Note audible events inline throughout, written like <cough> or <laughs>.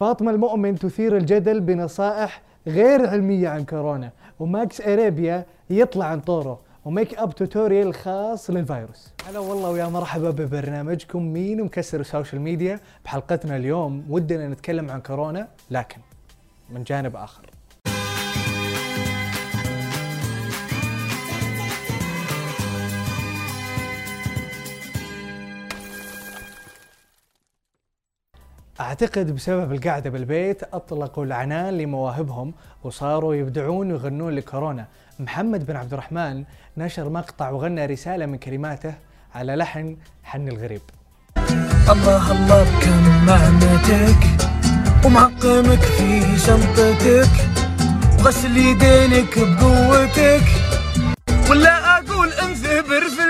فاطمة المؤمن تثير الجدل بنصائح غير علمية عن كورونا وماكس أريبيا يطلع عن طوره و makeup tutorial خاص للفيروس. هلا والله ويا مرحبا ببرنامجكم مين مكسر ال social media؟ بحلقتنا اليوم ودنا نتكلم عن كورونا لكن من جانب آخر. أعتقد بسبب القعدة بالبيت أطلقوا العنان لمواهبهم وصاروا يبدعون ويغنون لكورونا. محمد بن عبد الرحمن نشر مقطع وغنى رسالة من كلماته على لحن حن الغريب. الله الله بكم معنتك ومعقمك في شنطتك وغسل يدينك بقوتك. ولا أقول انثبر في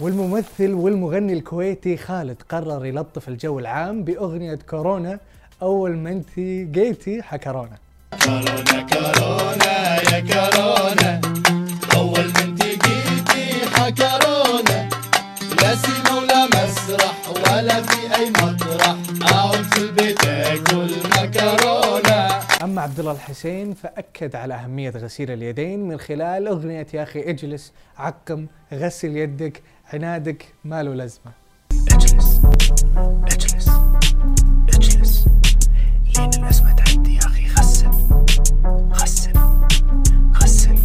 والممثل والمغني الكويتي خالد قرر يلطف الجو العام بأغنية كورونا أول ما انت جيتي حكرونا. كورونا كورونا يا كورونا. أول ما انت جيتي حكرونا. لا سيما ولا مسرح ولا في أي مطرح. اقعد في البيت أكل مكرونة. أما عبد الله الحسين فأكد على أهمية غسيل اليدين من خلال أغنية يا أخي اجلس عقم غسل يدك عنادك ما له لازمة. اجلس. اجلس. اجلس. لين الأزمة تعدي يا أخي غسل. غسل. غسل.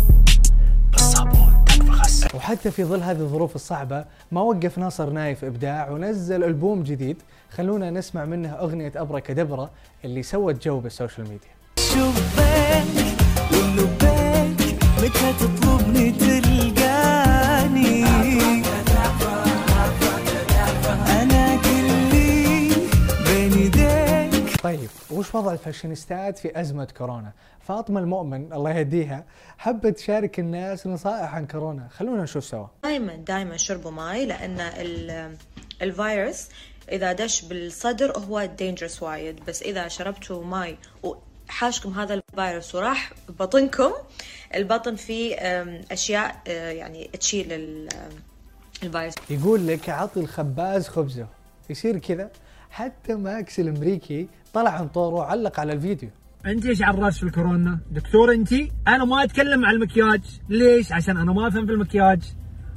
بالصابون تكفى غسل. وحتى في ظل هذه الظروف الصعبة ما وقف ناصر نايف إبداع ونزل ألبوم جديد. خلونا نسمع منه أغنية أبرا كدبرة اللي سوت جو بال social media. شبيك ولبيك متى تطلبني تلقاني وضع الفاشينيستات في أزمة كورونا؟ فاطمة المؤمن الله يهديها حبت تشارك الناس نصائح عن كورونا. خلونا نشوف سوا. دائما دائما شربوا ماي ال- الفيروس إذا دش بالصدر هو dangerous وايد. بس إذا شربتوا ماي وحاشكم هذا الفيروس وراح بطنكم البطن فيه أم، أشياء أه، يعني تشيل ال- الفيروس. يقول لك عطي الخباز خبزة. يصير كذا؟ حتى ماكس الامريكي طلع عن طوره وعلق على الفيديو أنت إيش عراس في الكورونا؟ دكتور أنت؟ أنا ما أتكلم عن المكياج، ليش؟ عشان أنا ما أفهم في المكياج.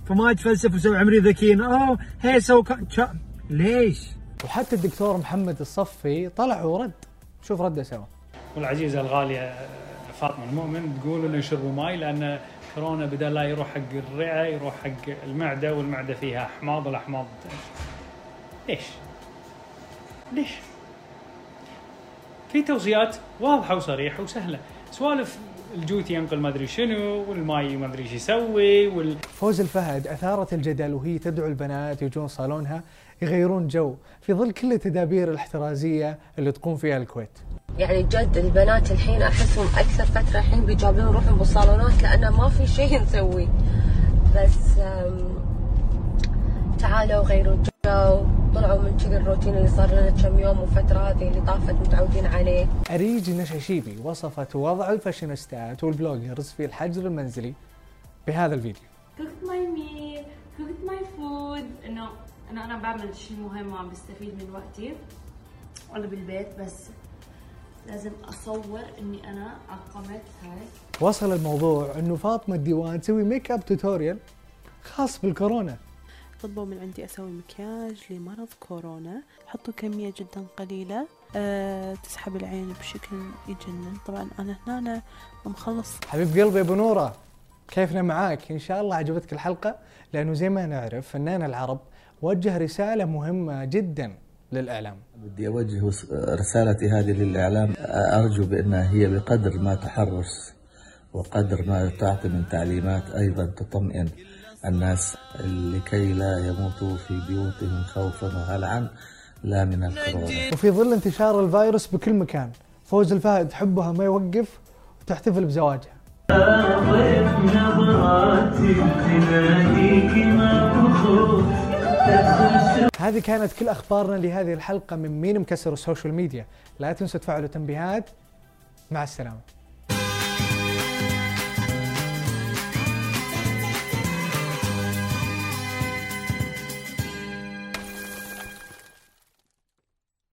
فما أتفلسف وسوي عمري ذكيين، أوه هي سو كا- شا- ليش؟ وحتى الدكتور محمد الصفي طلع ورد شوف رده سوا والعزيزة الغالية فاطمة المؤمن تقول إنه يشربوا ماي لأن كورونا بدل لا يروح حق الرئه يروح حق المعدة والمعدة فيها أحماض والاحماض ليش؟ ليش؟ في توصيات واضحة وصريحة وسهلة سوالف الجوتي ينقل ما أدري شنو والماي ما أدري إيش يسوي وال... فوز الفهد أثارت الجدل وهي تدعو البنات يجون صالونها يغيرون جو في ظل كل التدابير الاحترازية اللي تقوم فيها الكويت. يعني جد البنات الحين أحسهم أكثر فترة الحين بيجابلون روحهم بالصالونات لأنه ما في شيء <laughs> نسوي بس تعالوا غيروا الجو طلعوا من كذي الروتين اللي صار لنا كم يوم وفتره هذه اللي طافت متعودين عليه أريج نشاشيبي وصفت وضع الفاشينيستات وال bloggers في الحجر المنزلي بهذا الفيديو. cooked my meal cooked my food إنه إنه أنا بعمل شيء مهم وعم بستفيد من وقتي وأنا بالبيت بس لازم أصور إني أنا عقمت هاي وصل الموضوع إنه فاطمة الديوان تسوي makeup tutorial خاص بالكورونا. طلبوا من عندي أسوي مكياج لمرض كورونا. حطوا كمية جدا قليلة أه تسحب العين بشكل يجنن. طبعا أنا هنا مخلص. حبيب قلبي أبو نورة كيفنا معاك؟ إن شاء الله عجبتك الحلقة لأنه زي ما نعرف فنان العرب وجه رسالة مهمة جدا للإعلام. بدي أوجه رسالتي هذه للإعلام. أرجو بأنها هي بقدر ما تحرص وقدر ما تعطي من تعليمات أيضا تطمئن. الناس لكي لا يموتوا في بيوتهم خوفا وهلعا لا من الكورونا. وفي ظل انتشار الفيروس بكل مكان فوز الفهد حبها ما يوقف وتحتفل بزواجها هذه كانت كل أخبارنا لهذه الحلقة من مين مكسر ال social media. لا تنسوا تفعلوا تنبيهات. مع السلامة.